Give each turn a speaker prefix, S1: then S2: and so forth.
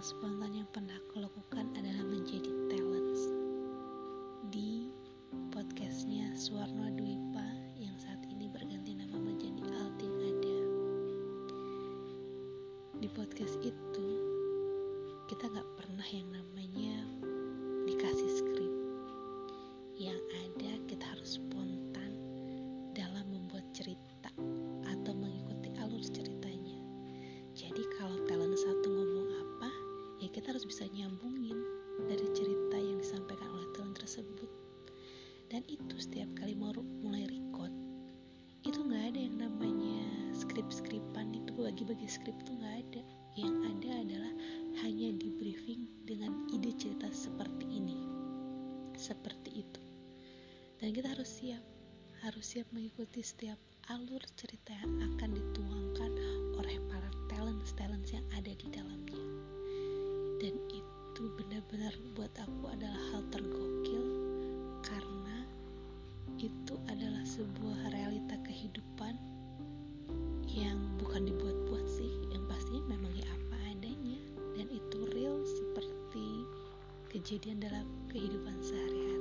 S1: paling spontan yang pernah aku lakukan adalah menjadi talents di podcastnya Suwarno Dwipa yang saat ini berganti nama menjadi Alting Ada. Di podcast itu harus bisa nyambungin dari cerita yang disampaikan oleh talent tersebut. Dan itu setiap kali mau mulai record itu nggak ada yang namanya skrip-skripan itu bagi-bagi skrip tuh nggak ada. Yang ada adalah hanya di briefing dengan ide cerita seperti ini seperti itu. Dan kita harus siap harus siap mengikuti setiap alur cerita yang akan dituangkan oleh para talent talent yang ada di dan itu benar-benar buat aku adalah hal tergokil karena itu adalah sebuah realita kehidupan yang bukan dibuat-buat sih yang pastinya memang ya apa adanya. Dan itu real seperti kejadian dalam kehidupan sehari-hari